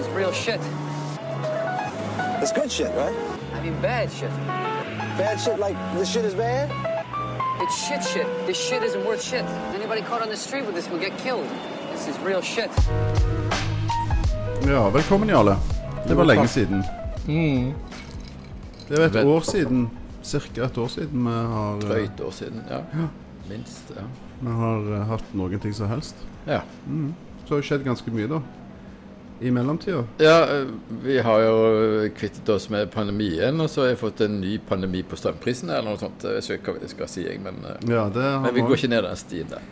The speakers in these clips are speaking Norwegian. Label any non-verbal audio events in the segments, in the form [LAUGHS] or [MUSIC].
is real shit. It's good shit, right? I mean bad shit. Bad shit like this shit is bad? It's shit shit. This shit isn't worth shit. Anybody caught on the street with this will get killed. This is real shit. Ja, velkommen, Jarle. Det var lenge siden. Det er et år siden, ca. et år siden, vi har, eh, Drøyt år siden, ja. Minst. ja. vi har eh, hatt noen ting som helst. Ja. Så har det skjedd ganske mye, da. I mellomtida. ja, eh, vi har jo kvittet oss med pandemien, og så har jeg fått en ny pandemi på strømprisene eller noe sånt. Jeg vet ikke hva jeg skal si, jeg, men, eh, Ja, det har men vi går ikke ned den stien der.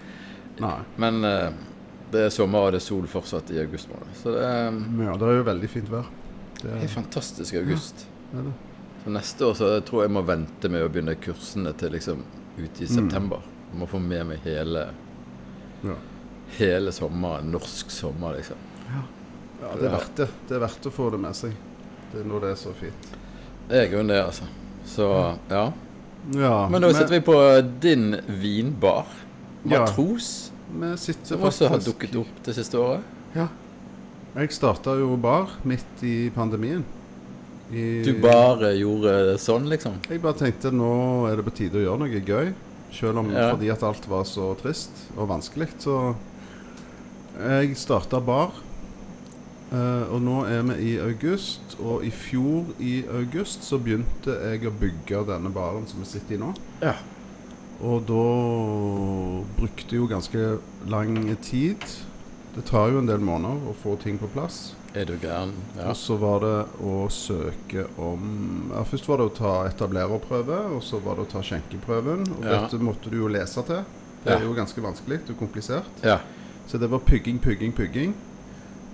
Nei. Men eh, det er sommer og det er sol fortsatt i august måned. Så det er Ja, det er jo veldig fint vær. Det er, helt fantastisk august. det er det. Så neste år så tror jeg jeg må vente med å begynne kursene til liksom ut i september. Jeg må få med meg hele, Ja. hele sommeren. Norsk sommer, liksom. Ja, det er verdt det. Det er verdt å få det med seg. Det er når det er så fint. Det er grunnen det, altså. Så ja. Ja, Men nå sitter vi på din vinbar. Ja. Matros. sitter Som også har dukket opp det siste året. Ja. Jeg starta jo bar midt i pandemien. I, Du bare gjorde det sånn, liksom. Jeg bare tenkte nå er det på tide å gjøre noe gøy. Selv om Ja. fordi at alt var så trist og vanskelig. Så jeg starta bar. Eh, og nå er vi i august, og i fjor i august så begynte jeg å bygge denne baren som vi sitter i nå. Ja. Og da brukte jo ganske lang tid. Det tar jo en del måneder å få ting på plass. Er du gæren? Ja. Og så var det å søke om ja, Først var det å ta etablererprøve, og så var det å ta skjenkeprøven. Og Ja. dette måtte du jo lese til. Det er jo ganske vanskelig og komplisert. ja. Så det var pygging, pygging, pugging.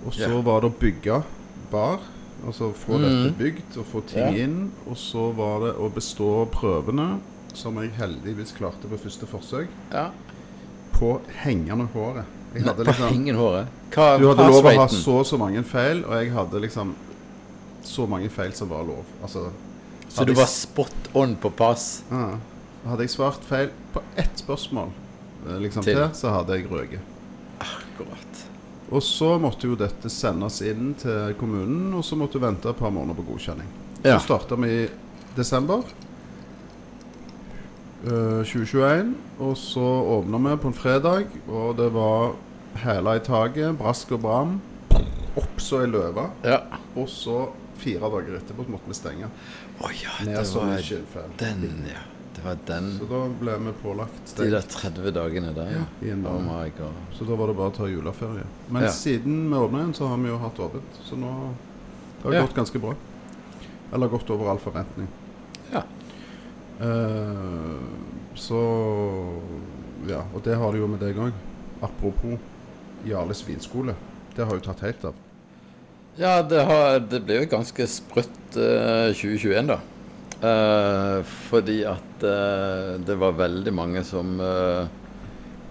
Og så yeah. var det å bygge bar. Altså få mm. dette bygd og få ting yeah. inn. Og så var det å bestå prøvene, som jeg heldigvis klarte på første forsøk, ja. på hengende håret. Jeg hadde På hengende håret? Hva du hadde lov å ha så og så mange feil, og jeg hadde liksom så mange feil som var lov. Altså, Så du var spot on på pass? Ja. Hadde jeg svart feil på ett spørsmål eh, liksom Til. til, så hadde jeg røket. Akkurat. Og så måtte jo dette sendes inn til kommunen, og så måtte du vente et par måneder på godkjenning. Ja. Så starta vi i desember uh, 2021, og så åpna vi på en fredag, og det var hæla i taket, brask og bram. Opp så ei løve. Ja. Og så fire dager etterpå måtte vi stenge. Å ja, Ned det var den, ja. Var den. Så da ble vi pålagt De der 30 dagene der, ja. i en Oh god. Så da var det bare å ta juleferie. Men Ja. siden vi åpna igjen, så har vi jo hatt åpent. Så nå det har det Ja. gått ganske bra. Eller gått over all forventning. Ja. Eh, så Ja, og det har det jo med deg òg. Apropos Jarles vinskole. Det har jo tatt helt av. Ja, det, har, det ble jo ganske sprøtt eh, 2021, da. Eh, fordi at det var veldig mange som eh,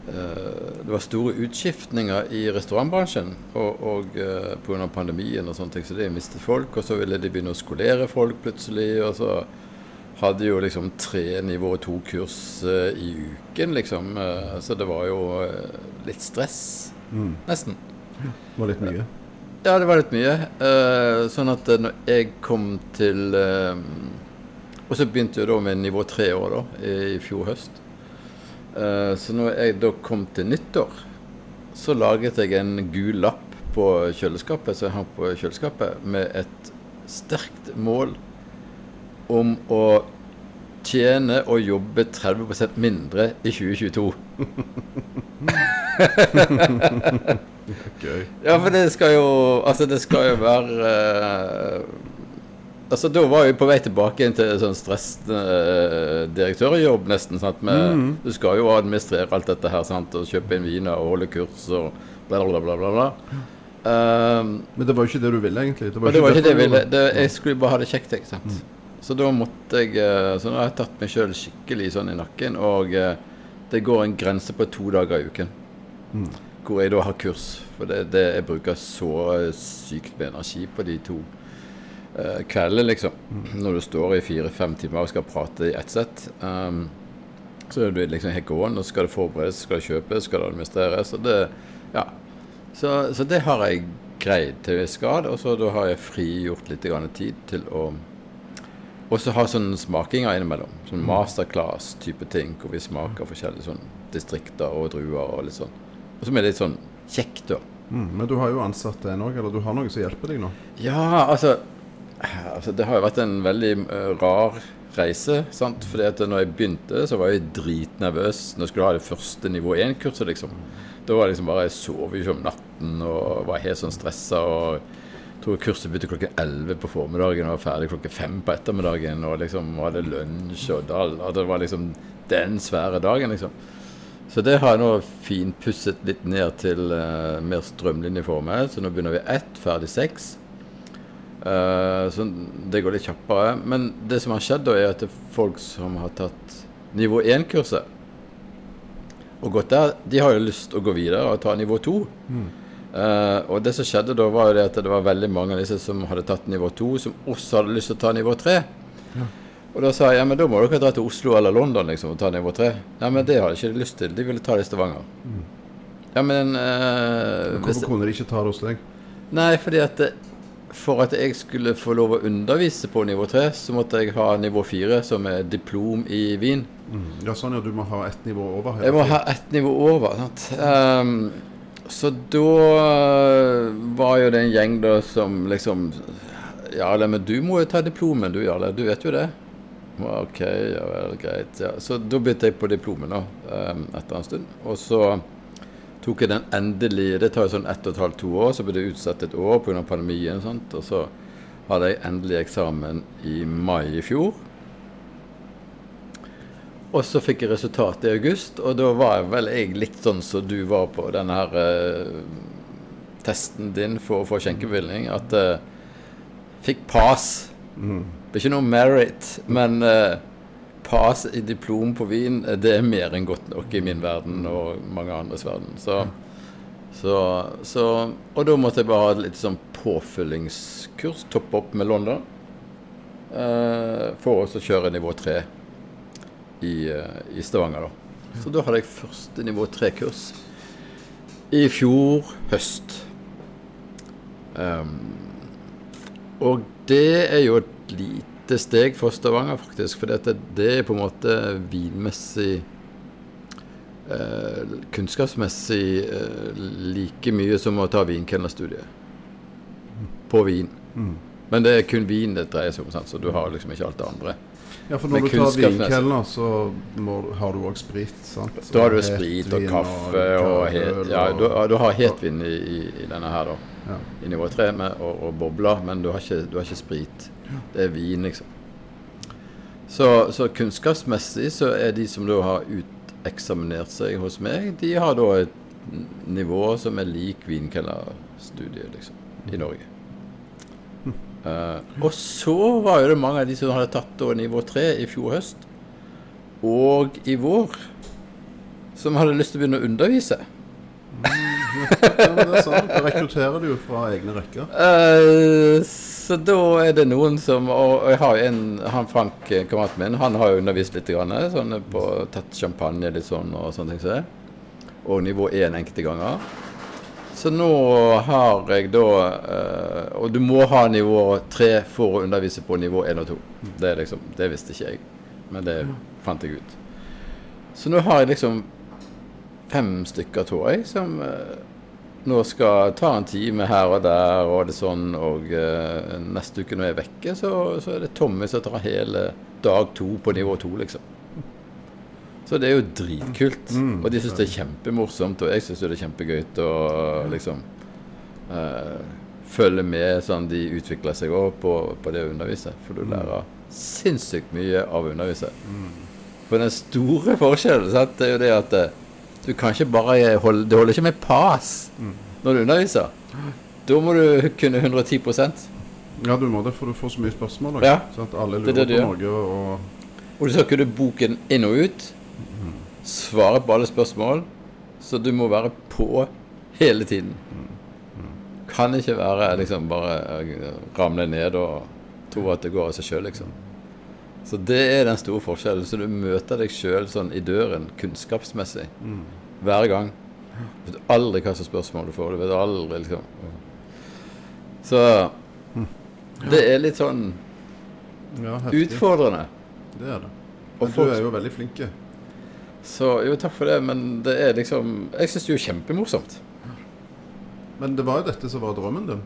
eh, Det var store utskiftninger i restaurantbransjen og, og uh, pga. pandemien og sånne ting, så de mistet folk. Og så ville de begynne å skolere folk plutselig, og så hadde jo liksom tre nivå to-kurs uh, i uken, liksom. Uh, så det var jo eh, litt stress, nesten. Det var litt mye. Ja, det var litt mye. Eh, sånn at eh, når jeg kom til eh, Og så begynte jeg da med nivå tre år da, i, fjor høst. Eh, så når jeg da kom til nyttår, så laget jeg en gul lapp på kjøleskapet, som jeg hang på kjøleskapet, med et sterkt mål om å tjene og jobbe 30 mindre i 2022. [LAUGHS] Gøy. Ja, for det skal jo Altså, det skal jo være eh, Altså, da var jeg på vei tilbake til sånn stressende uh, direktørjobb, nesten. sant? Med, Du skal jo administrere alt dette her, sant, og kjøpe inn viner og holde kurs og bla, bla, bla. bla, bla. Um, Men det var jo ikke det du ville, egentlig. og det var ikke det jeg ville. Det, jeg skulle bare ha det kjekt, ikke sant. Så da måtte jeg eh, Så nå har jeg tatt meg sjøl skikkelig sånn i nakken, og eh, det går en grense på to dager i uken. Hvor jeg da har kurs. For det, det jeg bruker så eh, sykt med energi på de to uh, kveldene, liksom. Når du står i fire-fem timer og skal prate i ett sett. Um, så er du liksom helt gående, og skal det forberedes, skal det kjøpes, skal det administreres. Og det, ja. så, så det har jeg greid til en viss grad. Og så da har jeg frigjort litt grann tid til å også ha sånne smakinger innimellom. Sånn masterclass-type ting hvor vi smaker forskjellige sånn distrikter og druer og litt sånn. Og som er litt sånn kjekt, da. Mm, men du har jo ansatt en òg, eller du har noen som hjelper deg nå? Ja, altså, altså Det har jo vært en veldig eh, rar reise. sant? Fordi at når jeg begynte, så var jeg dritnervøs når jeg skulle ha det første nivå 1-kurset. liksom. Da var det liksom bare Jeg sov ikke om natten og var helt sånn stressa. og tror kurset begynte klokken 11 på formiddagen og var ferdig klokken 5 på ettermiddagen. Og liksom hadde lunsj og dall. Og det var liksom den svære dagen, liksom. Så det har jeg nå finpusset litt ned til uh, mer strømlinjeforme. Så nå begynner vi ett, ferdig seks. Uh, så det går litt kjappere. Men det som har skjedd, da, er at det er folk som har tatt nivå 1-kurset og gått der, de har jo lyst til å gå videre og ta nivå 2. Mm. Uh, og det som skjedde da, var jo det at det var veldig mange av disse som hadde tatt nivå 2, som også hadde lyst til å ta nivå 3. Ja. Og da sa jeg ja, men da må dere dra til Oslo eller London liksom, og ta nivå 3. Ja, men det hadde ikke de lyst til. De ville ta det i Stavanger. Mm. Ja, men uh, Hvorfor kunne de ikke ta det hos deg? Nei, fordi at for at jeg skulle få lov å undervise på nivå 3, så måtte jeg ha nivå 4, som er diplom i Wien. Mm. Ja, sånn ja, du må ha ett nivå over? Jeg må ha ett nivå over. sant? Um, så da eh, var jo det en gjeng da som liksom Ja, men du må jo ta diplomen, du, Jarle. Du vet jo det. OK, ja vel, greit. Ja. Så da begynte jeg på diplomen da, um, etter en stund. Og så tok jeg den endelig Det tar jo sånn ett og et halvt, to år. Så ble det utsatt et år pga. pandemien. Sant? Og så hadde jeg endelig eksamen i mai i fjor. Og så fikk jeg resultatet i august, og da var vel jeg litt sånn som du var på denne her eh, testen din for å få skjenkebevilgning, at jeg eh, fikk pass. Mm. Det er ikke noe merit, men uh, pass i diplom på Wien, det er mer enn godt nok i min verden og mange andres verden. Så, så, så Og da måtte jeg bare ha et litt sånn påfyllingskurs, toppe opp med London, eh, for å kjøre nivå tre i, eh, i Stavanger. da. Så da hadde jeg første nivå tre-kurs i fjor høst. Um, og det er jo et lite steg for Stavanger, faktisk. For dette, det er på en måte vinmessig eh, Kunnskapsmessig eh, like mye som å ta vinkelnerstudiet på vin. Mm. Men det er kun vin det dreier seg om, sant? så du har liksom ikke alt det andre. Ja, for når du tar vinkelner, så må, har du òg sprit, sant? Da har du sprit og kaffe og, og het, Ja, du, du har hetvin i, i, denne her, da. Ja. I nivå 3 med, og, og, bobler, men du har, ikke, du har ikke sprit. Det er vin, liksom. Så, så, kunnskapsmessig så er de som da har uteksaminert seg hos meg, de har da et nivå som er lik vinkelnerstudiet, liksom, i Norge. Uh, og så var jo det mange av de som hadde tatt da nivå tre i fjor høst, og i vår, som hadde lyst til å begynne å undervise. Mm, ja, det er sant. Da rekrutterer du jo fra egne rekker. Uh, så da er det noen som Og jeg har en han Frank, eh, kameraten min, han har jo undervist litt, grann, sånn på tatt champagne litt sånn og sånne ting som så det. Og nivå 1 enkelte ganger. Så nå har jeg da øh, Og du må ha nivå 3 for å undervise på nivå 1 og 2. Det, liksom, det visste ikke jeg, men det fant jeg ut. Så nå har jeg liksom fem stykker, tror jeg, som øh, nå skal ta en time her og der, og det sånn, og øh, neste uke når jeg er vekke, så, så er det Tommy som tar hele dag to på nivå to, liksom. Så det er jo dritkult. Mm. Og de syns det er kjempemorsomt, og jeg syns det er kjempegøy å liksom uh, følge med sånn de utvikler seg òg på, på, det å undervise. For du mm. lærer sinnssykt mye av å undervise. Mm. For den store forskjellen sant, det er jo det at uh, du kan ikke bare holde Det holder ikke med pas mm. når du underviser. Da må du kunne 110% Ja, du må det, for du får så mye spørsmål. Ja. Sånn at alle lurer på noe. Og, og du skal kunne boken inn og ut svare på alle spørsmål. Så du må være på hele tiden. Kan ikke være liksom bare eh, ramle ned og tro at det går av seg sjøl, liksom. Så det er den store forskjellen. Så du møter deg sjøl sånn i døren kunnskapsmessig hver gang. Du vet aldri hva slags spørsmål du får. Du vet aldri liksom Så det er litt sånn Ja, utfordrende. Det er det. Men Men du er jo veldig flink. Så jo, takk for det, men det er liksom Jeg syns det er jo kjempemorsomt. Men det var jo dette som var drømmen din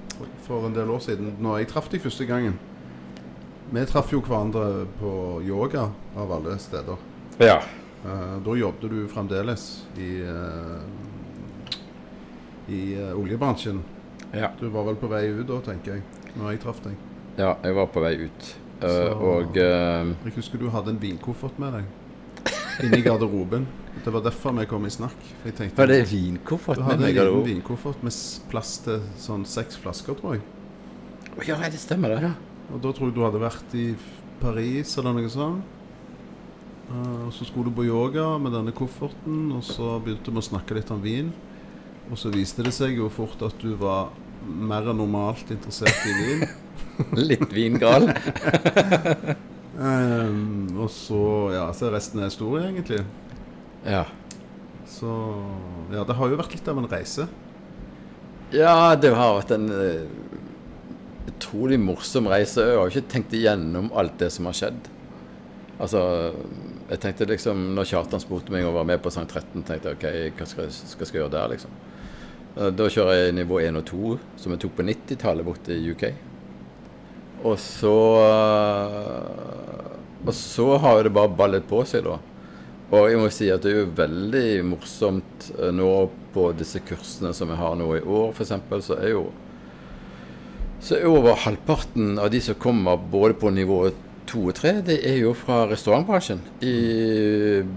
for en del år siden, når jeg traff deg første gangen. Vi traff jo hverandre på yoga, av alle steder. Ja. Uh, da jobbet du fremdeles i, uh, i uh, oljebransjen. ja. Du var vel på vei ut da, tenker jeg, når jeg traff deg. Ja, jeg var på vei ut. Så- og Jeg husker du hadde en vinkoffert med deg inni garderoben. Det var derfor vi kom i snakk. Jeg tenkte, Var det vinkoffert Du med hadde meg? en liten vinkoffert med plass til sånn seks flasker, tror jeg. Ja, det stemmer det. ja. Og da tror jeg du hadde vært i Paris eller noe sånt. Eh, Og så skulle du på yoga med denne kofferten, og så begynte vi å snakke litt om vin. Og så viste det seg jo fort at du var mer enn normalt interessert i vin. [LAUGHS] Litt vingal. um, [LAUGHS] og så ja, så resten er historie, egentlig. Ja. Så ja, det har jo vært litt av en reise. ja, det har vært en eh, utrolig morsom reise. Jeg har ikke tenkt igjennom alt det som har skjedd. Altså, jeg tenkte liksom Når Kjartan spurte meg om å være med på sang 13, tenkte jeg OK, hva skal jeg, skal jeg gjøre der, liksom? Eh, Da kjører jeg nivå 1 og 2, som jeg tok på 90-tallet borte i UK. Og så eh, Og så har det bare ballet på seg, da. Og jeg må si at det er jo veldig morsomt eh, nå på disse kursene som jeg har nå i år, f.eks., så er jo så er over halvparten av de som kommer både på nivå to og tre, det er jo fra restaurantbransjen i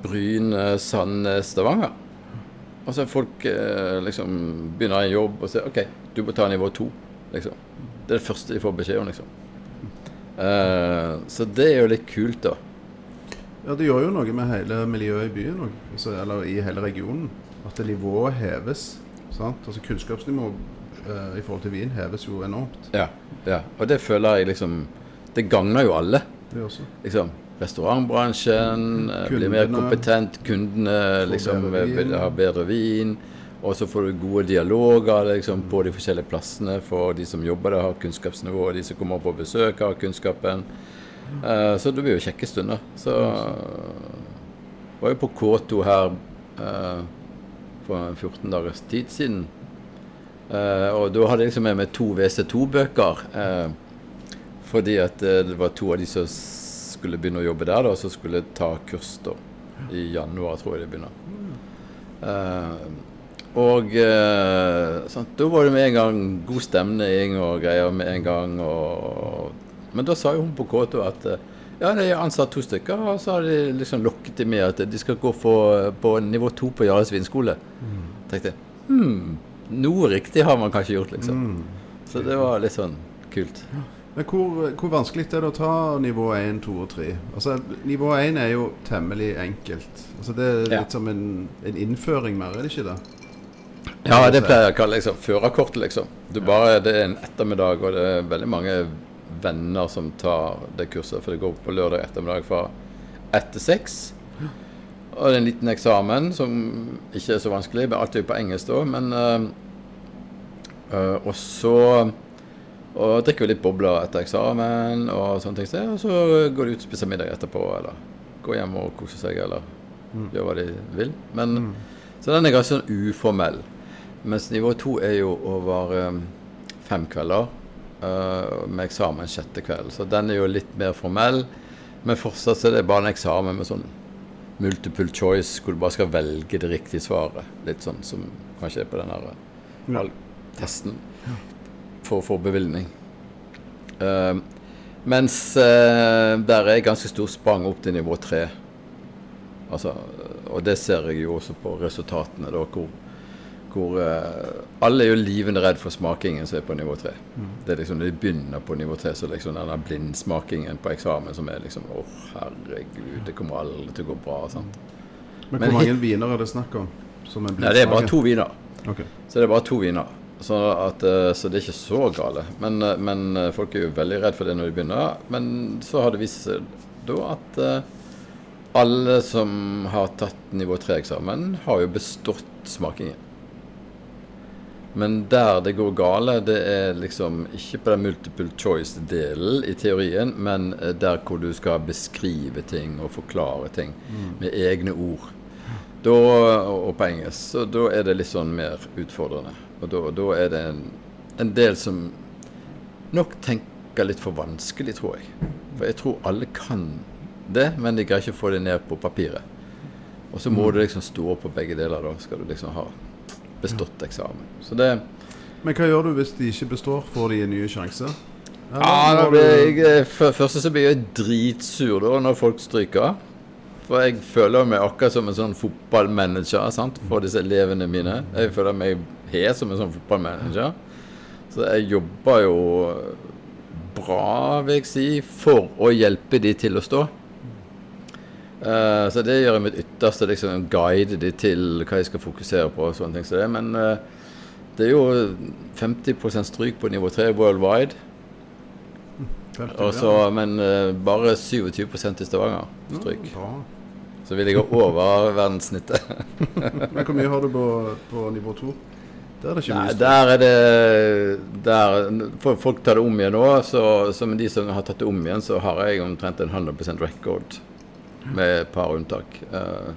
Bryne, Sandnes, Stavanger. Altså folk eh, liksom begynner en jobb og sier OK, du må ta nivå to. Liksom. Det er det første de får beskjed om, liksom. Uh, så det er jo litt kult, da. Ja, det gjør jo noe med hele miljøet i byen òg, eller i hele regionen. At nivået heves. Sant? Altså Kunnskapsnivået eh, i forhold til vin heves jo enormt. Ja, ja. Og det føler jeg liksom Det gagner jo alle. Det også. liksom Restaurantbransjen kundene, blir mer kompetent, kundene liksom bedre vin. bedre vin. Og så får du gode dialoger liksom, på de forskjellige plassene for de som jobber der, har kunnskapsnivå, de som kommer på besøk, har kunnskapen. Uh, så det blir jo kjekke stunder. Så var jo på K2 her uh, for en 14 dagers tid siden. Eh, og da hadde jeg liksom med meg to WC2-bøker. Eh, fordi at eh, det var to av de som skulle begynne å jobbe der, da, som skulle ta kurs da. I januar, tror jeg de begynner. Uh, og uh, sant, da var det med en gang god stemning og greier med en gang. Og, men da sa jo hun på K2 at uh, ja, de har ansatt to stykker, og så har de liksom lokket dem med at de skal gå for, på nivå to på Jarles vinskole. tenkte jeg, hmm, noe riktig har man kanskje gjort, liksom. Så det var litt sånn kult. Men hvor, hvor vanskelig er det å ta nivå 1, 2 og 3? Altså, nivå 1 er jo temmelig enkelt. Altså, det er Ja. litt som en, en innføring mer, er det ikke det? Ja, det pleier jeg å kalle liksom, førerkortet, liksom. Du bare, det er en ettermiddag, og det er veldig mange venner som tar det kurset. For det går på lørdag ettermiddag fra ett til seks. Og det er en liten eksamen som ikke er så vanskelig. Men alt er jo på engelsk da. Men øh, Og så og drikker vi litt bobler etter eksamen og sånne ting. Og så går de ut og spiser middag etterpå, eller går hjem og koser seg, eller gjør hva de vil. Men, Så den er ganske sånn uformell. Mens nivå to er jo over um, fem kvelder uh, med eksamen sjette kveld. Så den er jo litt mer formell. Men fortsatt så er det bare en eksamen med sånn multiple choice, hvor du bare skal velge det riktige svaret. Litt sånn som kanskje er på den her testen for å få bevilgning. Uh, mens uh, der er ganske stor sprang opp til nivå tre. Altså, og det ser jeg jo også på resultatene, da, hvor, hvor uh, Alle er jo livende redd for smakingen som er på nivå tre. Det er liksom, Når de begynner på nivå tre, så liksom denne blindsmakingen på eksamen som er liksom Å, herregud, det kommer aldri til å gå bra. sant? Men, Men hvor mange hit- viner er det snakk om? Som er Nei, det er bare to viner. Okay. Så det er bare to viner. Så, at, eh, så det er ikke så gale. Men, eh, men folk er jo veldig redd for det når de begynner. Men så har det vist seg da at alle som har tatt nivå 3-eksamen, har jo bestått smakingen. Men der det går gale, det er liksom ikke på den multiple choice-delen i teorien, men eh, der hvor du skal beskrive ting og forklare ting med egne ord. Da, og på engelsk. Så da er det litt sånn mer utfordrende. Og da, da er det en, en del som nok tenker litt for vanskelig, tror jeg. For jeg tror alle kan det, men de greier ikke å få det ned på papiret. Og så må du liksom stå på begge deler, da skal du liksom ha bestått eksamen. Så det Men hva gjør du hvis de ikke består? Får de en ny sjanse? Eller Ja, da blir jeg, eh, for første så blir jeg dritsur da når folk stryker. For jeg føler meg akkurat som en sånn fotballmanager sant? for disse elevene mine. Jeg føler meg helt som en sånn fotballmanager. Så jeg jobber jo bra, vil jeg si, for å hjelpe de til å stå. Eh, så det gjør jeg mitt ytterste, liksom guide de til hva jeg skal fokusere på. og sånne ting som det. Men uh, det er jo 50% stryk på nivå 3 worldwide. 50, Også, ja. men uh, bare 27% i Stavanger stryk. Ja. Så vi ligger over [LAUGHS] verdenssnittet. Men hvor mye har du på, på nivå 2? Der er det ikke Nei, mye stryk. der er det der, Folk tar det om igjen nå, så, så med de som har tatt det om igjen, så har jeg omtrent en 100% record. Med et par unntak eh,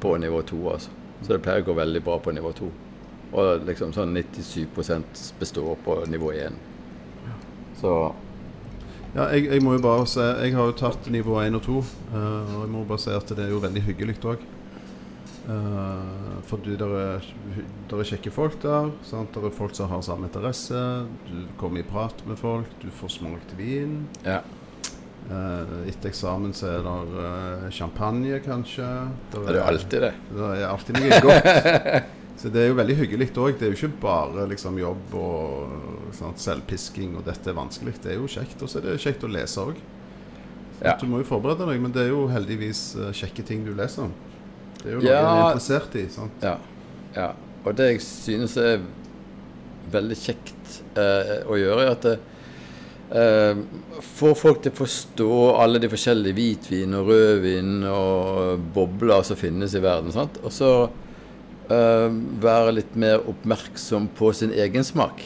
på nivå 2, altså. Så det pleier å gå veldig bra på nivå 2. Og liksom sånn 97% består på nivå 1. Så Ja, jeg, jeg må jo bare se Jeg har jo tatt nivå 1 og 2, eh, og jeg må bare si at det er jo veldig hyggelig òg. fordi det er, der er kjekke folk der. Sant? Der er folk som har samme interesse. Du kommer i prat med folk, du får smakt vin. ja. Eh, etter eksamen så er det eh, champagne, kanskje. Det er jo alltid det. Det er alltid noe godt. [LAUGHS] Så det er jo veldig hyggelig òg. Det er jo ikke bare liksom, jobb og sant, selvpisking og dette er vanskelig. Det er jo kjekt. Og så er det kjekt å lese òg. Ja. Du må jo forberede deg, men det er jo heldigvis eh, kjekke ting du leser om. Det er jo noe Ja. du er interessert i. sant? Ja. ja. Og det jeg synes er veldig kjekt eh, å gjøre, er at det, eh, får folk til å forstå alle de forskjellige hvitvin og rødvin og bobler som finnes i verden. Sant? Og så uh, være litt mer oppmerksom på sin egen smak.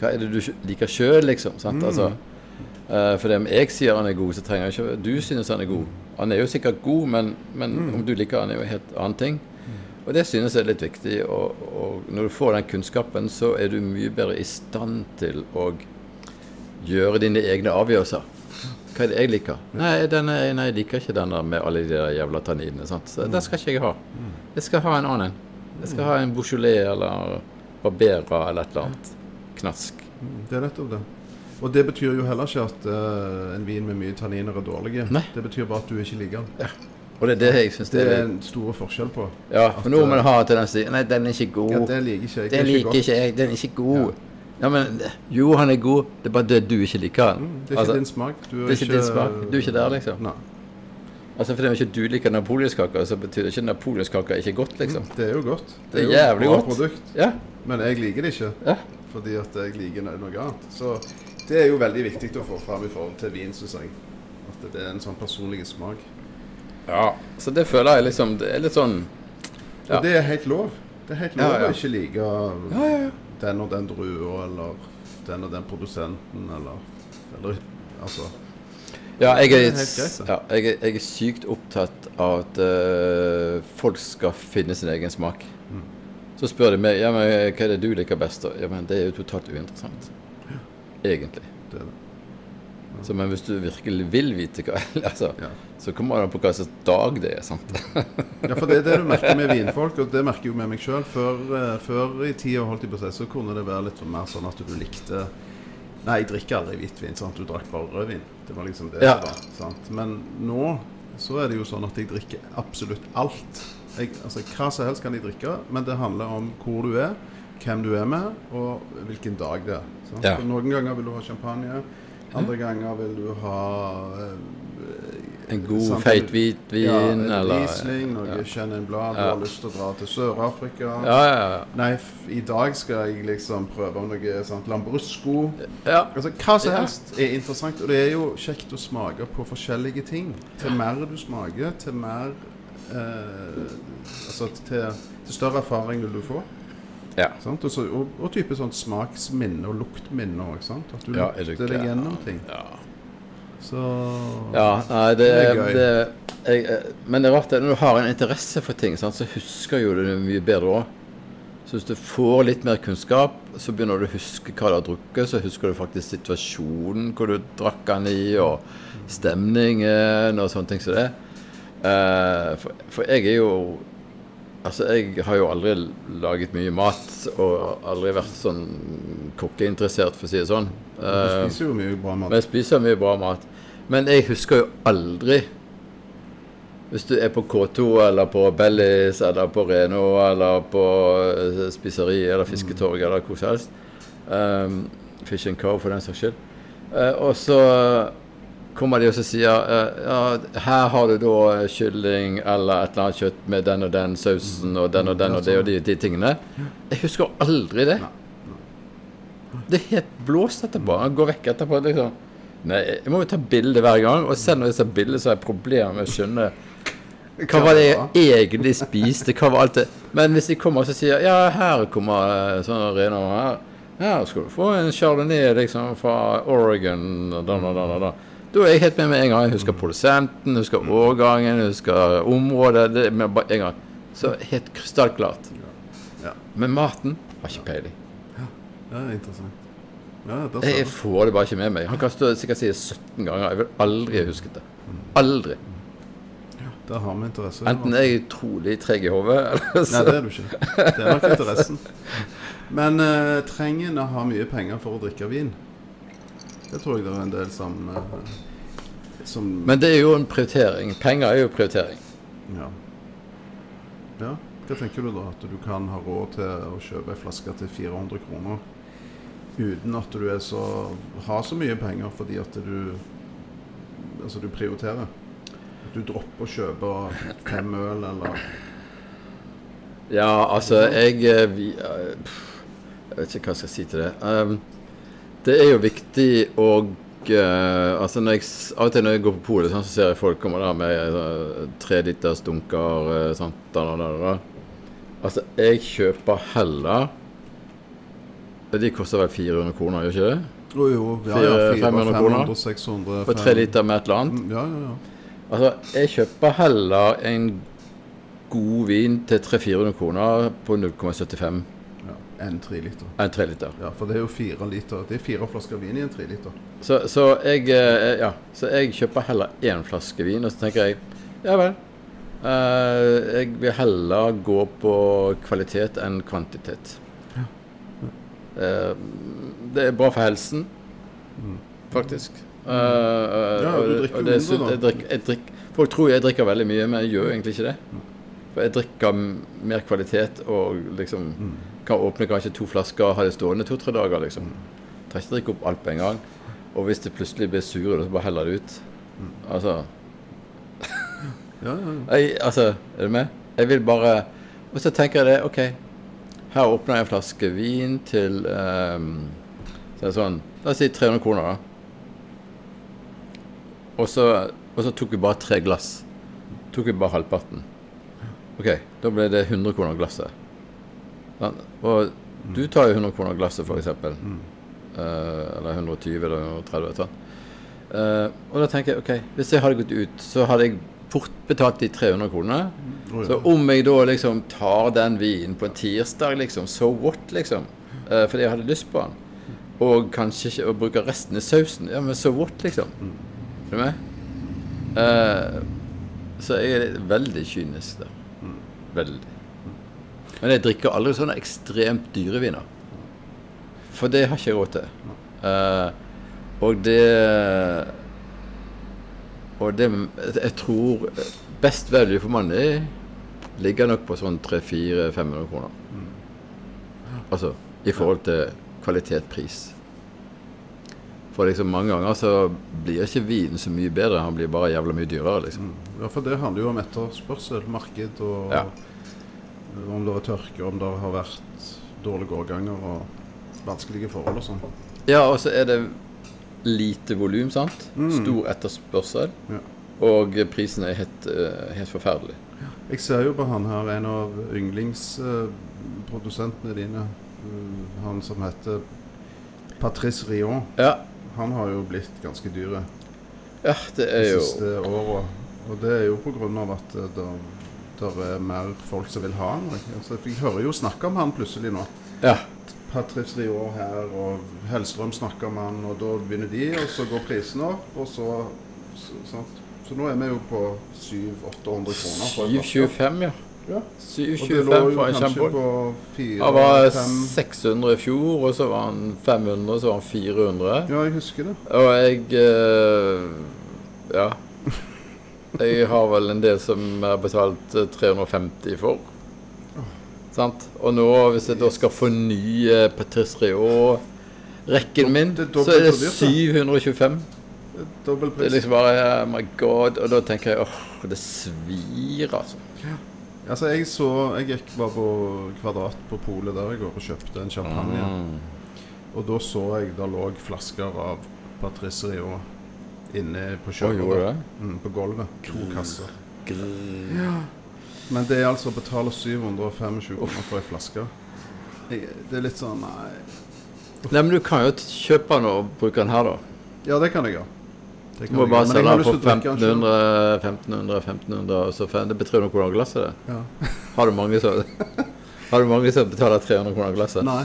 Hva er det du liker sjøl, liksom? Sant? Altså, uh, for om jeg sier han er god, så trenger jeg ikke Du synes han er god. Han er jo sikkert god, men, men om du liker han, er jo en helt annen ting. Og det synes jeg er litt viktig. Og, og når du får den kunnskapen, så er du mye bedre i stand til å gjøre dine egne avgjørelser. Hva er det jeg liker? Nei, denne, nei jeg liker ikke den med alle de jævla tanninene. Så den skal ikke jeg ha. Jeg skal ha en annen. Jeg skal ha en Beaujolais eller Barbera eller et eller annet. Knask. Det er nettopp det. Og det betyr jo heller ikke at uh, en vin med mye tanniner er dårlig. Nei. Det betyr bare at du ikke liker den. Og det er det jeg syns Det det er en stor forskjell på. Ja, for nå må man ha tendens til Nei, den er ikke god. Ja, det liker ikke jeg. Det Den er liker ikke jeg. Den er ikke god. Ja, men Jo, han er god. Det er bare det du ikke liker han. Mm, Det er ikke Altså, din smak. Du det er ikke din smak. Du er ikke der, liksom. Nei. altså fordi om ikke du liker napoleonskaker, så betyr det ikke napoleonskaker ikke godt, liksom. Det er jo godt. Det er jo jævlig bra godt. produkt. Ja. Men jeg liker det ikke. Ja. Fordi at jeg liker noe noe annet. Så det er jo veldig viktig å få fram i forhold til vin, syns jeg. At det er en sånn personlig smak. ja. Så det føler jeg liksom Det er litt sånn Ja. Og det er helt lov. Det er helt lov Ja, ja. å ikke like Ja, ja, ja. Den og den drua, eller den og den produsenten, eller, eller Altså Ja, jeg er, ja, jeg er, jeg er sykt opptatt av at uh, folk skal finne sin egen smak. Mm. Så spør de meg ja, men hva er det du liker best. da? Ja, men Det er jo totalt uinteressant. Egentlig. det er det. Så, men hvis du virkelig vil vite hva [LAUGHS] altså, Ja. så kommer det an på hva slags dag det er. sant? [LAUGHS] Ja, for det er det du merker med vinfolk, og det merker jo med meg sjøl. Før, eh, før i tida holdt jeg på å si, så kunne det være litt mer sånn at du likte Nei, jeg drikker aldri hvitvin. sant? Du drakk bare rødvin. Det var liksom det Ja. det var. sant? Men nå så er det jo sånn at jeg drikker absolutt alt. Jeg, altså Hva som helst kan jeg drikke, men det handler om hvor du er, hvem du er med, og hvilken dag det er. Sant? Ja. Noen ganger vil du ha champagne, andre ganger vil du ha eh, En god, feit hvitvin ja, eller Riesling, noe ja. Chenin Blad, du Ja. har lyst til å dra til Sør-Afrika. Ja, ja, ja. Nei, i dag skal jeg liksom prøve om noe sant, Lambrusco. ja. Altså, hva som helst er interessant, og det er jo kjekt å smake på forskjellige ting. Til mer du smaker, til mer eh, Altså til, til større erfaring vil du få. Ja. Sant? Og, så, og, og type sånn smaksminne og luktminne òg. At du Ja, er lukter deg gjennom ting. Ja. Så Ja, nei, det, Det er gøy. det, jeg, eh, Men det er rart det, når du har en interesse for ting, sant, så husker jo du det mye bedre òg. Så hvis du får litt mer kunnskap, så begynner du å huske hva du har drukket. Så husker du faktisk situasjonen hvor du drakk den i, og stemningen og sånne ting som det. Uh, for, for jeg er jo Altså, jeg har jo aldri laget mye mat, og aldri vært sånn kokkeinteressert, for å si det sånn. du Eh, spiser jo mye bra mat. men jeg spiser mye bra mat. Men jeg husker jo aldri Hvis du er på K2 eller på Bellis eller på Reno eller på eh, Spiseri eller fisketorg eller hvor som helst um, Fish and Co. for den saks skyld. Uh, og så kommer de og sier eh, ja, her har du da kylling eller et eller annet kjøtt med den og den sausen og den og den og det og de, de tingene. Jeg husker aldri det. Det er helt blåst etterpå. Han går vekk etterpå. liksom. Nei, jeg må jo ta bilde hver gang. Og selv når jeg tar bilde, så har jeg problemer med å skjønne hva var det jeg egentlig spiste. Hva var alt det Men hvis de kommer og sier ja, her kommer eh, sånn rene her. Her skal du få en chardonnay liksom fra Oregon. Da, da, da, da, da. er jeg helt med med en gang. Jeg husker produsenten, jeg husker årgangen, jeg husker området. Det er med en gang. Så helt krystallklart. Ja. Men maten har ikke peiling. Ja, det er interessant. Ja, det Jeg får det bare ikke med meg. Han kan stå, sikkert si det 17 ganger. Jeg vil aldri ha husket det. Aldri. Ja, Der har vi interesse. Enten er jeg utrolig treg i hodet, eller så Nei, det er du ikke. Det er nok interessen. Men uh, trenger en å ha mye penger for å drikke vin? Det tror jeg det er en del som, eh, som Men det er jo en prioritering. Penger er jo prioritering. ja. ja. Hva tenker du da? At du kan ha råd til å kjøpe ei flaske til 400 kroner uten at du er så, har så mye penger fordi at du Altså, du prioriterer. At du dropper å kjøpe fem øl eller Ja, altså, jeg eh, eh, Jeg vet ikke hva jeg skal si til det. Um, det er jo viktig å Uh, altså når jeg, Av og til når jeg går på polet, sånn, så ser jeg folk kommer der med uh, tre liters dunker. uh, sånt, da, da, da. Altså, jeg kjøper heller De koster vel 400 kroner, gjør ikke det? Jo, jo. Ja, Fire- ja, 400, 500 kroner? 500, 600 For tre liter med et eller annet. Mm, Ja, ja, ja. Altså, jeg kjøper heller en god vin til 300-400 kroner på 0,75 ja. En tre liter. enn 3 liter. Ja, for det er jo fire liter. Det er fire flasker vin i en tre liter. Så, så, jeg, eh, ja, så jeg kjøper heller én flaske vin, og så tenker jeg ja vel. eh, jeg vil heller gå på kvalitet enn kvantitet. Eh, det er bra for helsen, faktisk. Eh, eh, Ja, du drikker og er mindre sunt. da. jeg drikker, jeg drikker, Folk tror jeg drikker veldig mye, men jeg gjør egentlig ikke det. For jeg drikker mer kvalitet og liksom kan åpne kanskje to flasker og ha det stående to-tre dager. liksom. Trenger ikke drikke opp alt på en gang. Og hvis det plutselig blir sure, så bare heller det ut. Altså, [LAUGHS] Ja, ja, ja. jeg, altså Er du med? Jeg vil bare Og så tenker jeg det, OK. Her åpner jeg en flaske vin til um, så er det sånn, La oss si 300 kroner, da. Og så, og så tok vi bare tre glass. Tok vi bare halvparten. OK, da ble det 100 kroner glasset. Sant? Og du tar jo 100 kroner glasset, f.eks. Uh, eller 120 eller 130. Sånn. du. Eh, og da tenker jeg OK, hvis jeg hadde gått ut, så hadde jeg fort betalt de 300 kronene. Oh, ja. Så om jeg da liksom tar den vinen på en tirsdag, liksom, so what, liksom? Uh, fordi jeg hadde lyst på den. Og kanskje ikke å bruke resten i sausen. Ja, men so what, liksom? Er du med? Uh, så jeg er veldig kynisk der. Veldig. Men jeg drikker aldri sånne ekstremt dyre viner. For det har ikke jeg råd til. Uh, og det Og det Jeg tror best value for money ligger nok på sånn 300-400-500 kroner. Altså i forhold til kvalitet-pris. For liksom mange ganger så blir ikke vinen så mye bedre, han blir bare jævla mye dyrere, liksom. ja, for det handler jo om etterspørsel, marked og Ja. Om det er tørke, om det har vært dårlige årganger og vanskelige forhold og sånn. Ja, og så er det lite volum, sant? Stor etterspørsel. Ja. Og prisen er helt, eh, helt forferdelig. Jeg ser jo på han her, en av yndlingsprodusentene produsentene dine, uh, han som heter Patrice Rion, Ja, han har jo blitt ganske dyr de ja det jo siste åra. Og det er jo på grunn av at uh, der er mer folk som vil ha han. Altså, jeg hører jo snakke om han plutselig nå. Ja. Patrice Rior her, og Hellstrøm snakker om han, og da begynner de, og så går prisen opp, og så, så? Så nå er vi jo på 700-800 kroner for en flaske. 725, ja. Ja. Og det 725 lå jo for en 4 Han var 600 i fjor, og så var han 500, og så var han 400. Ja, jeg husker det. Og jeg eh, Ja. Jeg har vel en del som jeg har betalt eh, 350 for. Sant? Og nå, hvis jeg da skal fornye Patrice Rekken min, så er det 725. Dobbel Det er liksom bare oh my god. Og da tenker jeg åh, det svir, altså. Altså, jeg så Jeg gikk bare på Kvadrat på polet der i går og kjøpte en champagne. Mm. Og da så jeg der lå flasker av Patrice Rion inne på det? Mm, på gulvet. To kasser. Ja. Men det er altså å betale 725 kroner for ei flaske. Det er litt sånn Nei. Nei, men du kan jo kjøpe den og bruke den her, da. Ja, det kan jeg gjøre. Det Du må jeg bare selge den for til å drikke den selv. 1500, 1500, 1500 og så Det betyr noe kroner glasset, det. Ja. Har du mange som [LAUGHS] Har du mange som betaler 300 kroner glasset? Nei,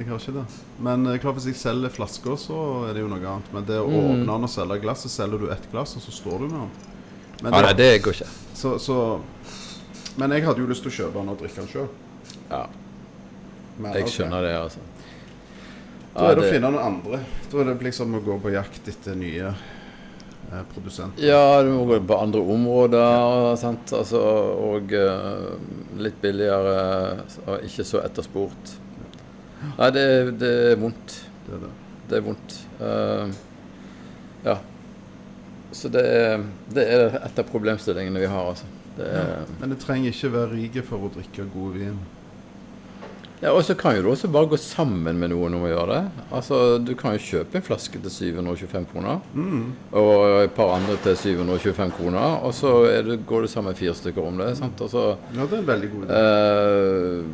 jeg har ikke det. Men eh, klart hvis jeg selger flasker, så er det jo noe annet. Men det å Mm. åpne den og selge glass, så selger du ett glass, og så står du med den. Men, Ja, nei, det går ikke. så, så, men jeg hadde jo lyst til å kjøpe den og drikke den sjøl. Ja, jeg skjønner det, altså. Da er det å finne noen andre. Da er det liksom å gå på jakt etter nye eh, produsenter. Ja, du må gå på andre områder, sant? Altså, og eh, litt billigere og ikke så etterspurt. Nei, det, det er vondt. Det er det. Det er vondt. Uh, ja. Så det er, det er et av problemstillingene vi har, altså. Det er, Men det trenger ikke være rike for å drikke god vin. ja, og så kan jo du også bare gå sammen med noen om å gjøre det. Altså, Du kan jo kjøpe en flaske til 725 kroner, og et par andre til 725 kroner, og så det, går du sammen fire stykker om det. sant? Så Ja, det er en veldig god idé. Uh,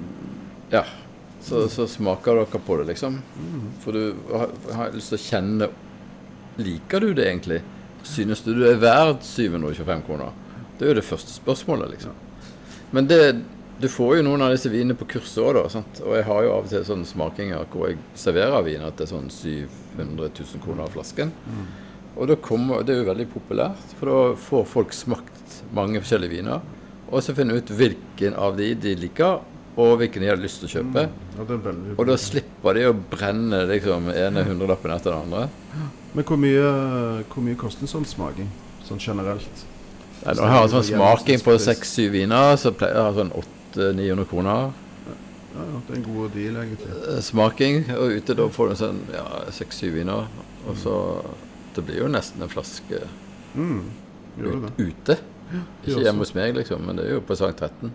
ja. Så, så smaker dere på det, liksom. For du har, har lyst til å kjenne Liker du det egentlig? Synes du du er verd 725 kroner? Det er jo det første spørsmålet, liksom. Men det, du får jo noen av disse vinene på kurset òg, da. Sant? Og jeg har jo av og til sånne smakinger hvor jeg serverer viner til sånn 700 000 kroner av flasken. Og da kommer, Det er jo veldig populært, for da får folk smakt mange forskjellige viner. Og så finne ut hvilken av de de liker, og hvilken de har lyst til å kjøpe. Ja, det er veldig Og da slipper de å brenne liksom ene hundrelappen etter den andre. Men hvor mye, hvor mye koster en sånn smaking? Sånn generelt? Ja, jeg har en sånn smaking på seks-syv viner, så pleier jeg å ha sånn 800-900 kroner Ja, ja, det er en god deal, egentlig. eh, smaking. Og ute da får du sånn ja, seks-syv viner. Og så Det blir jo nesten en flaske Mm, ut, ute. Ikke hjemme hos meg, liksom, men det er jo på Sankt 13.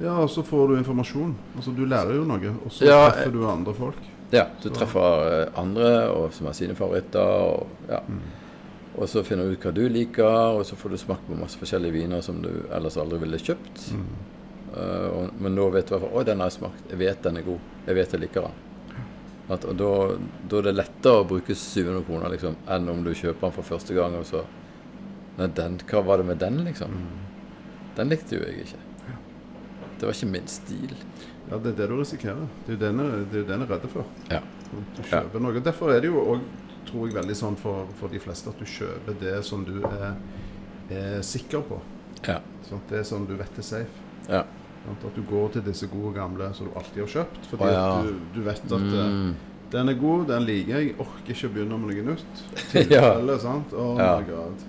Ja, og så får du informasjon. Altså, Du lærer jo noe, og så Ja, treffer du andre folk. Ja, du treffer eh, andre og som har sine favoritter. Og, ja. og så finner du ut hva du liker, og så får du smakt på masse forskjellige viner som du ellers aldri ville kjøpt. Eh, og, men nå vet du i hvert fall den har jeg smakt. Jeg vet den er god. Jeg vet jeg liker den. At, og da, da er det lettere å bruke 700 kroner liksom, enn om du kjøper den for første gang, og så Nei, den, hva var det med den, liksom? Den likte jo jeg ikke. Det var ikke min stil. Ja, det er det du risikerer. Det er jo det er den jeg er redd for. Ja. Du kjøper noe. Derfor er det jo òg, tror jeg, veldig sånn for, for de fleste at du kjøper det som du er, er sikker på. Ja. Sånn, Det som du vet er safe. ja. At du går til disse gode gamle som du alltid har kjøpt. Fordi Å, ja. du, du vet at eh, Mm. den er god, den liker jeg. Orker ikke å begynne med noe nytt. [LAUGHS] Ja. Tilfelle, sant? Oh Ja. my god.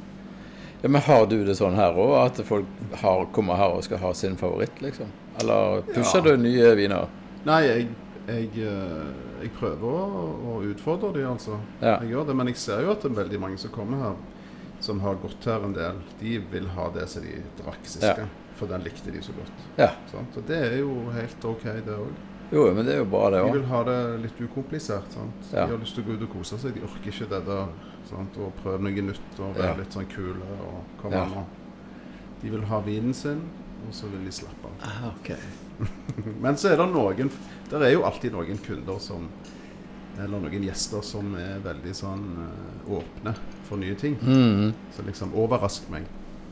Ja, Men har du det sånn her òg, at folk har, kommer her og skal ha sin favoritt, liksom? Eller pusher Ja. du nye viner? Nei, jeg, jeg, eh, jeg prøver å, å utfordre de, altså. Ja. Jeg gjør det, Men jeg ser jo at det er veldig mange som kommer her, som har gått her en del, de vil ha det som de drakk sist Ja. For den likte de så godt. Ja. Sant? Og det er jo helt OK, det òg. Jo, men det er jo bra, det De vil ha det litt ukomplisert. sant? De har lyst til å gå ut og kose seg. De orker ikke det der sant? Og prøve noe nytt og være Ja. litt sånn kule. og komme Ja. De vil ha vinen sin, og så vil de slappe av. Ah, ok. [LAUGHS] Men så er det noen Der er jo alltid noen kunder som Eller noen gjester som er veldig sånn eh, åpne for nye ting. Mm. Så liksom overrask meg.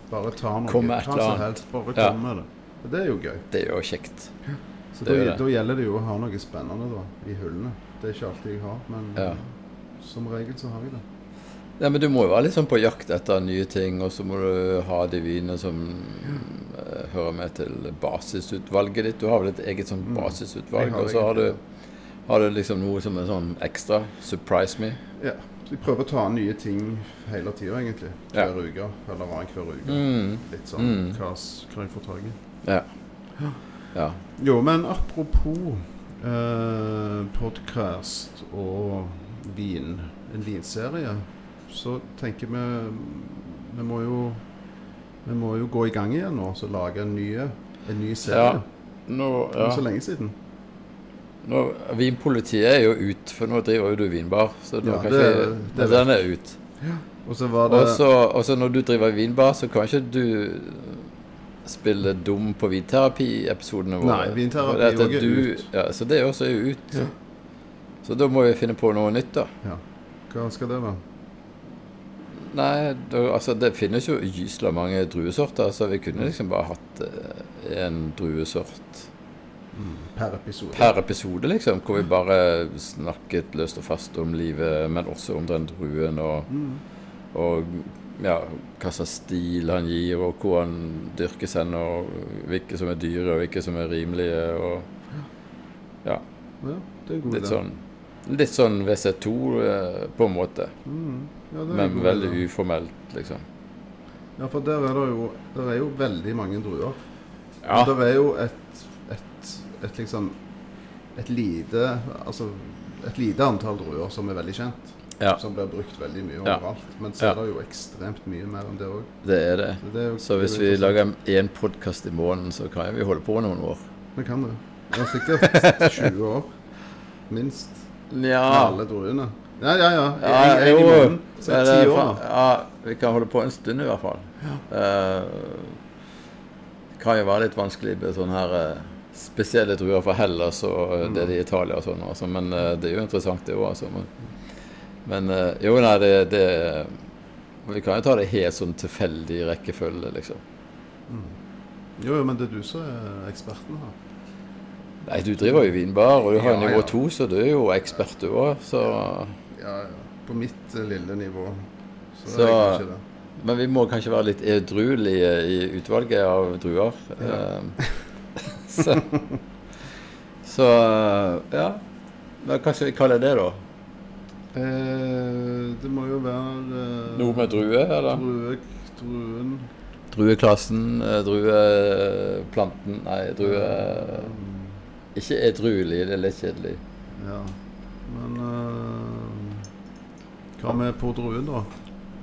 Bare ta noe. Kom med et eller annet. helst. Bare Ja. kom med det. Og det er jo gøy. Det er jo kjekt. Så da, da gjelder det jo å ha noe spennende da, i hullene. Det er ikke alltid jeg har, men Ja. eh, som regel så har jeg det. Ja, men du må jo være litt sånn på jakt etter nye ting, og så må du ha de vinene som uh, hører med til basisutvalget ditt. Du har vel et eget sånn. Basisutvalg, og så har du, har du liksom noe som er sånn ekstra. Surprise me. Ja. Så jeg prøver å ta nye ting hele tida, egentlig. Ja. Hver uke. Eller annenhver uke. Mm. Litt sånn Mm. hva, hva jeg får tak i. Ja. ja. Jo, men apropos eh, podkast og vin, en vinserie, så tenker vi Vi må jo vi må jo gå i gang igjen nå og lage en ny, en ny serie. Ja. Nå, Det er ja. så lenge siden. Nå, vinpolitiet er jo ut, for nå driver jo du vinbar. Så nå Ja, kan det- ikke, det den er ut. Og så var det Og så når du driver vinbar, så kan ikke du spille dum på vinterapi-episodene våre. Nei, vinterapi det at også er du- ut. Ja, så det også er jo ut. Ja. Så da må vi finne på noe nytt, da. Ja. Hva skal det være? Nei, det, altså det finnes jo gysla mange druesorter, så vi kunne liksom bare hatt eh, en druesort Per episode? per episode, liksom. Hvor vi bare snakket løst og fast om livet, men også om den druen og, Mm. og ja, hva slags stil han gir, og hvor han dyrkes hen, og hvilke som er dyre, og hvilke som er rimelige, og ja, Ja, det er god litt sånn Litt sånn WC2 eh, på en måte, Mm. Ja, det er en men god veldig uformelt, liksom. Ja, for der er det jo, der er jo veldig mange druer. Ja. Og det er jo et, et, et liksom et lite Altså et lite antall druer som er veldig kjent. Ja, Som blir brukt veldig mye overalt. Men så er det jo ekstremt mye mer enn det òg. det er det. Så, Så hvis vi lager én podkast i måneden, så kan vi holde på noen år. Vi kan det. Det er sikkert [LAUGHS] 20 år. Minst. Med Ja, alle druene. Ja, ja, ja. Ja, En, en i måneden. Så det ti år, da. Ja, vi kan holde på en stund i hvert fall. Ja. det kan jo være litt vanskelig med sånne her eh, spesielle druer fra Hellas og eh, det i Italia og sånn, altså. men uh, det er jo interessant det òg, altså. Men, men uh, jo, nei, det, det Vi kan jo ta det helt sånn tilfeldig rekkefølge, liksom. Jo, jo, men det er du som er eksperten her. Nei, du driver jo vinbar, og du har Ja, nivå ja. to, så du er jo ekspert du òg, så Ja. På mitt eh, lille nivå. Så, Så- det. Men vi må kanskje være litt edruelige i utvalget av druer. Ja. Eh, [LAUGHS] så, så ja. Men hva skal vi kalle det, da? Eh, det må jo være eh, Noe med drue, eller? Drue, druen Drueklassen, eh, drueplanten Nei, drue Ikke edruelig, det er litt kjedelig. Ja. Men eh, Hva med på druen, da?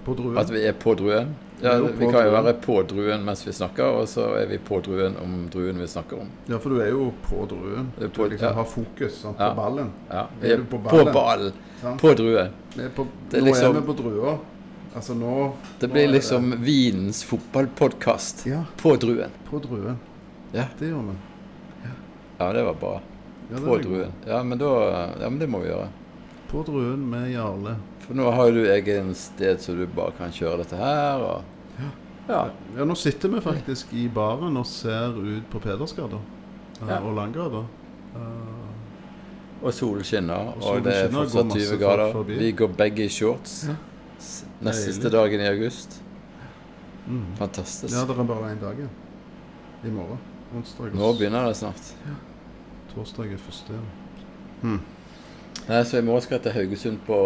På druen? At vi er på druen. Ja, vi kan jo være på druen mens vi snakker, og så er vi på druen om druen vi snakker om. Ja, for du er jo på druen. Du Du på- liksom ja. har fokus sant, Ja. på ballen. Ja, vi Er er på på ballen? ballen. Sant? På druen. Er på, Det er nå liksom- er vi på drua. Altså nå Det blir nå liksom Vinens fotballpodkast Ja, på druen. på druen. Ja. Det gjør vi. Ja, det var bra. Ja, det På druen. Ja, men da Ja, men det må vi gjøre. På druen med Jarle. For nå har jo du egen sted så du bare kan kjøre dette her, og Ja. Ja, nå sitter vi faktisk i baren og ser ut på Pedersgata eh, Ja. og Langgata. Og solen skinner, og, og det er fortsatt 20 grader. Vi går begge i shorts. Nest siste dagen i august. mm. Fantastisk. Ja, det er bare én dag igjen. I morgen. Onsdag Nå begynner det snart. Torsdag er første. Nei, så i morgen skal jeg til Haugesund på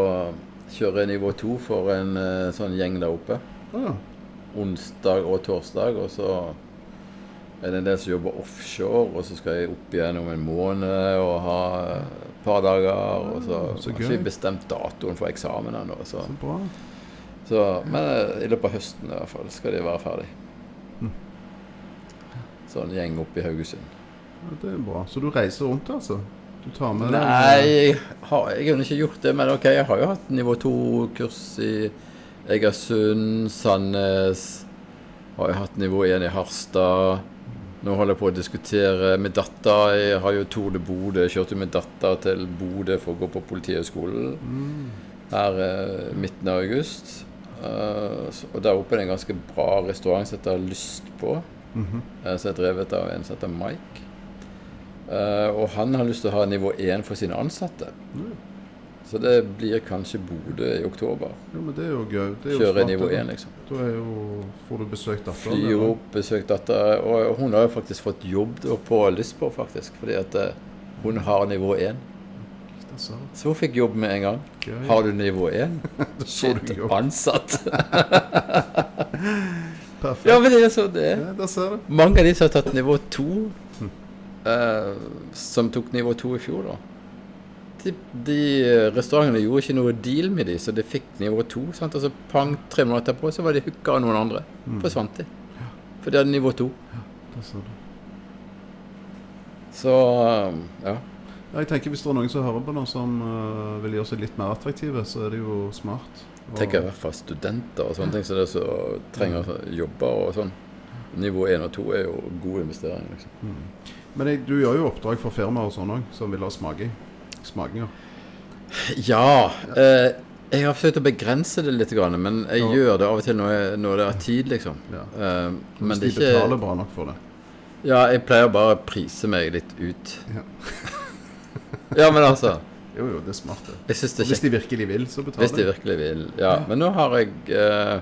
kjøre nivå to for en eh, sånn gjeng der oppe. Ah, onsdag og torsdag, og så er det en del som jobber offshore, og så skal jeg opp igjen om en måned og ha et par dager, og så, så har ikke vi bestemt datoen for eksamen ennå. Så, Så bra. så, men eh, i løpet av høsten i hvert fall skal de være ferdig. Mm. Sånn gjeng opp i Haugesund. Ja, det er bra. Så du reiser rundt, altså? Du tar med deg Nei, jeg har egentlig ikke gjort det, men ok, jeg har jo hatt nivå 2-kurs i Egersund, Sandnes. Har jo hatt nivå 1 i Harstad. Nå holder jeg på å diskutere med datter. Jeg har jo Tour de Bodø. Jeg kjørte med datter til Bodø for å gå på Politihøgskolen her eh, midten av august. Uh, så- og der oppe er det en ganske bra restaurant som heter Lyst på. eh, som er drevet av en som heter Mike. Eh, og han har lyst til å ha nivå 1 for sine ansatte. Så det blir kanskje Bodø i oktober. Jo, men det er jo gøy. Det er Kjøre nivå 1, liksom. Da jo, får du besøkt datteren. Flyr opp, besøkt datter. Og hun har jo faktisk fått jobb på Lisboa, faktisk. Fordi at eh, hun har nivå 1. Der sa du. Så hun fikk jobb med en gang. Gøy. Har du nivå 1? [LAUGHS] får Shit, ansatt. [LAUGHS] Perfekt. ja, men det er sånn det er. Ja. Mange av de som har tatt nivå 2, eh, som tok nivå 2 i fjor, da de, de restaurantene gjorde ikke noe deal med de, så de fikk nivå 2. Sant? Og så pang, tre måneder etterpå, så var de hooka av noen andre. Forsvant de. For de hadde nivå 2. Ja, ser du. Så eh, ja. Ja, jeg tenker Hvis det er noen som hører på nå som uh, vil gjøre seg litt mer attraktive, så er det jo smart. Og- tenker i hvert fall studenter og sånne ting så det så trenger jobber og sånn. Nivå 1 og 2 er jo gode investeringer. liksom. Men jeg, du gjør jo oppdrag for firmaer og sånn òg, som vil ha smaking. Smakinger. Ja. Eh, jeg har forsøkt å begrense det litt, men jeg Ja. gjør det av og til når, jeg, når det er tid, liksom. Ja. Eh, Hvis men de det ikke betaler bra nok for det. Ja, jeg pleier bare å prise meg litt ut. Ja. [LAUGHS] ja, men altså Jo, jo, det er smart, det. Det er hvis de virkelig vil, så betaler hvis de virkelig vil. Ja, men nå har jeg eh,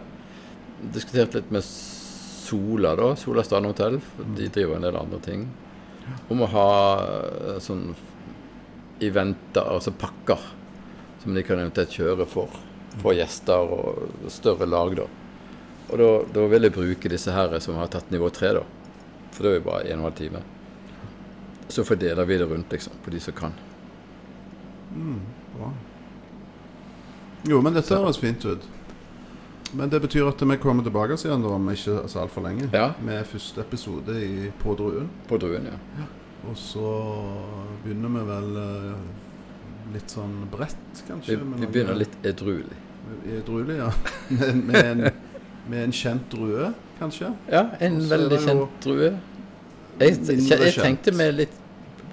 diskutert litt med Sola, da. Sola Strand Hotell. De driver en del andre ting. Om å ha eh, sånn eventer, altså pakker, som de kan eventuelt kjøre for, for gjester og større lag, da. Og da, da vil jeg bruke disse her som har tatt nivå tre, da. For det er jo bare en og en halv time. Så fordeler vi det rundt, liksom, på de som kan. Bra. Jo, men dette høres fint ut. Men det betyr at vi kommer tilbake igjen da, om ikke så altfor lenge. Ja. Med første episode i På druen. På druen, ja. Og så begynner vi vel eh, litt sånn bredt, kanskje. Vi, vi begynner litt edruelig. Edruelig, ja. [LAUGHS] Med, med, en, med en kjent drue, kanskje. Ja, en Også veldig kjent drue. Jeg, jeg, jeg, tenkte med litt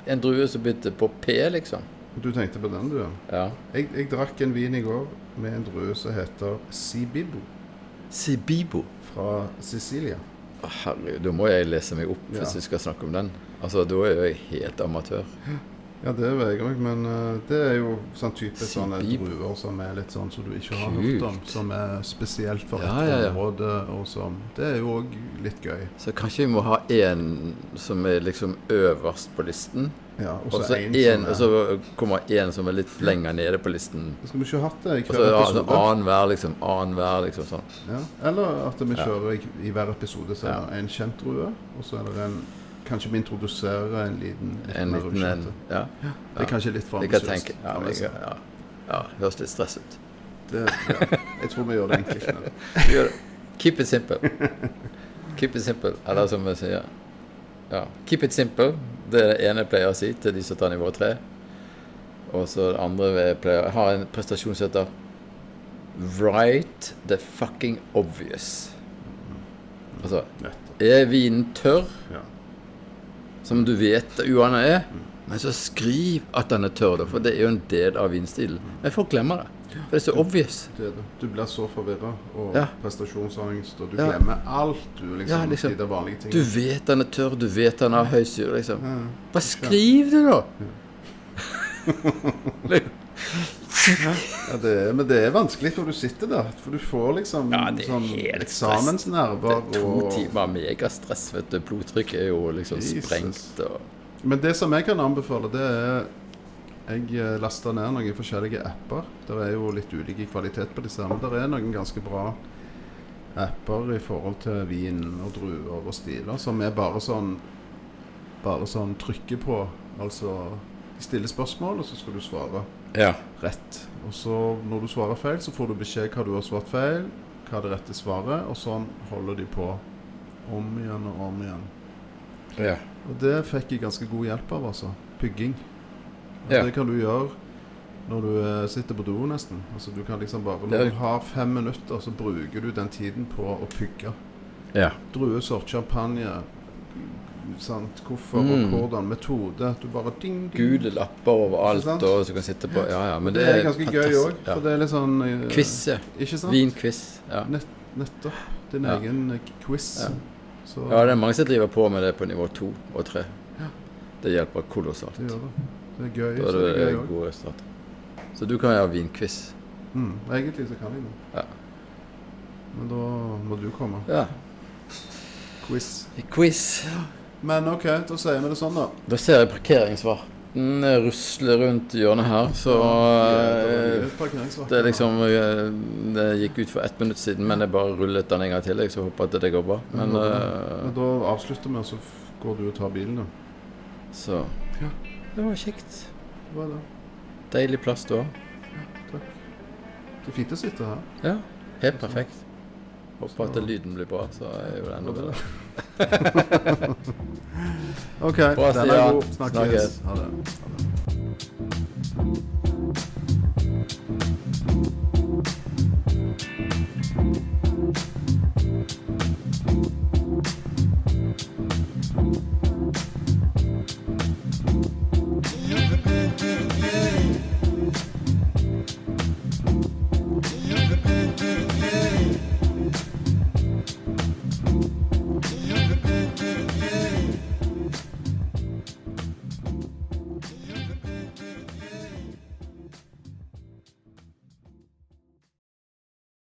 en drue som begynte på P, liksom. Du tenkte på den, du? ja. Ja. Jeg, jeg drakk en vin i går med en drue som heter Sibibo Sibibo. fra Sicilia. Å, Herregud, da må jeg lese meg opp Ja. hvis vi skal snakke om den. Altså, Da er jeg helt amatør. Ja, det er jeg òg, men eh, det er jo sånn type sånne druer som er litt sånn som du ikke har Kult. hørt om. Som er spesielt for et Ja, ja. område, og sånn. Det er jo òg litt gøy. Så kanskje vi må ha én som er liksom øverst på listen. Ja, og så en og er kommer en som er litt lenger nede på listen. Skal vi ikke hatt det i hver altså, episode? annenhver, liksom. Annenhver, liksom sånn. Ja. Eller at vi kjører i, i hver episode så er det en kjent rue, og så er det en Kanskje vi introduserer en liten En liten en. Ja. Det er kanskje litt for ambisiøst. Ja, ja. ja, høres litt stress ut. Det, ja. Jeg tror vi gjør det enkelt. [LAUGHS] gjør det. Keep it simple. Keep it simple, eller som vi sier. Ja. Keep it simple. Det er det ene jeg pleier å si til de som tar nivå 3. Og så det andre jeg pleier Jeg har en prestasjon som heter Write the fucking obvious. Altså Er vinen tørr, Ja. som du vet uanet er, men så skriv at den er tørr, for det er jo en del av vinstilen. Men folk glemmer det. Det er så obvious. Det det. Du blir så forvirra og Ja. prestasjonsangst, og du Ja. glemmer alt, du, liksom. Ja, liksom. De vanlige tingene. Du vet han er tørr, du vet han har høy syre, liksom. Ja. Hva skriver du, da? Ja, det er, men det er vanskelig når du sitter der, for du får liksom Ja, det er sånn helt eksamensnerver. Det er to og- timer megastress, vet du. Blodtrykket er jo liksom Jesus. sprengt. Og... Men det som jeg kan anbefale, det er Jeg eh, lasta ned noen forskjellige apper. Det er jo litt ulik kvalitet på disse, men det er noen ganske bra apper i forhold til vin og druer og stiler, som er bare sånn Bare sånn trykke på. Altså de stiller spørsmål, og så skal du svare Ja. rett. Og så når du svarer feil, så får du beskjed hva du har svart feil, hva det rette svaret, og sånn holder de på om igjen og om igjen. ja. Og det fikk jeg ganske god hjelp av, altså. Pygging. Ja. Det kan du gjøre når du eh, sitter på do, nesten. Altså du kan liksom bare Når du har fem minutter, så bruker du den tiden på å pugge. ja. Druesort, champagne, sant, hvorfor Mm. og hvordan. Metode. Du bare ding, ding. Gule lapper overalt, alt og så kan sitte på Ja, ja, men det, det, er ganske gøy òg, Ja. for det er litt sånn eh, Quiz. Ikke sant? Vinquiz. Ja. Nett, nettopp. Din Ja. egen eh, quiz. Ja. Så ja, det er mange som driver på med det på nivå to og tre. Det hjelper kolossalt. det gjør det. Det er gøy. Da er så det er gode resultater. Så du kan gjøre vinquiz. Mm, egentlig så kan jeg det. Ja. Men da må du komme. Ja. Quiz. Quiz. Men OK, da sier vi det sånn, da. Da ser jeg parkeringsvarten rusler rundt hjørnet her, så Ja, eh, det er. Det liksom eh, Det gikk ut for ett minutt siden, men jeg bare rullet den en gang til. Jeg så håper at det går bra. Men Men eh, da avslutter vi, og så går du og tar bilen, da. så Ja. Det var kjekt. Det var det. Deilig plass du har. Takk. Det er fint å sitte her. Ja, helt perfekt. Håper at lyden blir bra, så er jo det enda bedre. [LAUGHS] OK, Bra, den er god. Snakkes. Snakkes. Ha det. Ha det.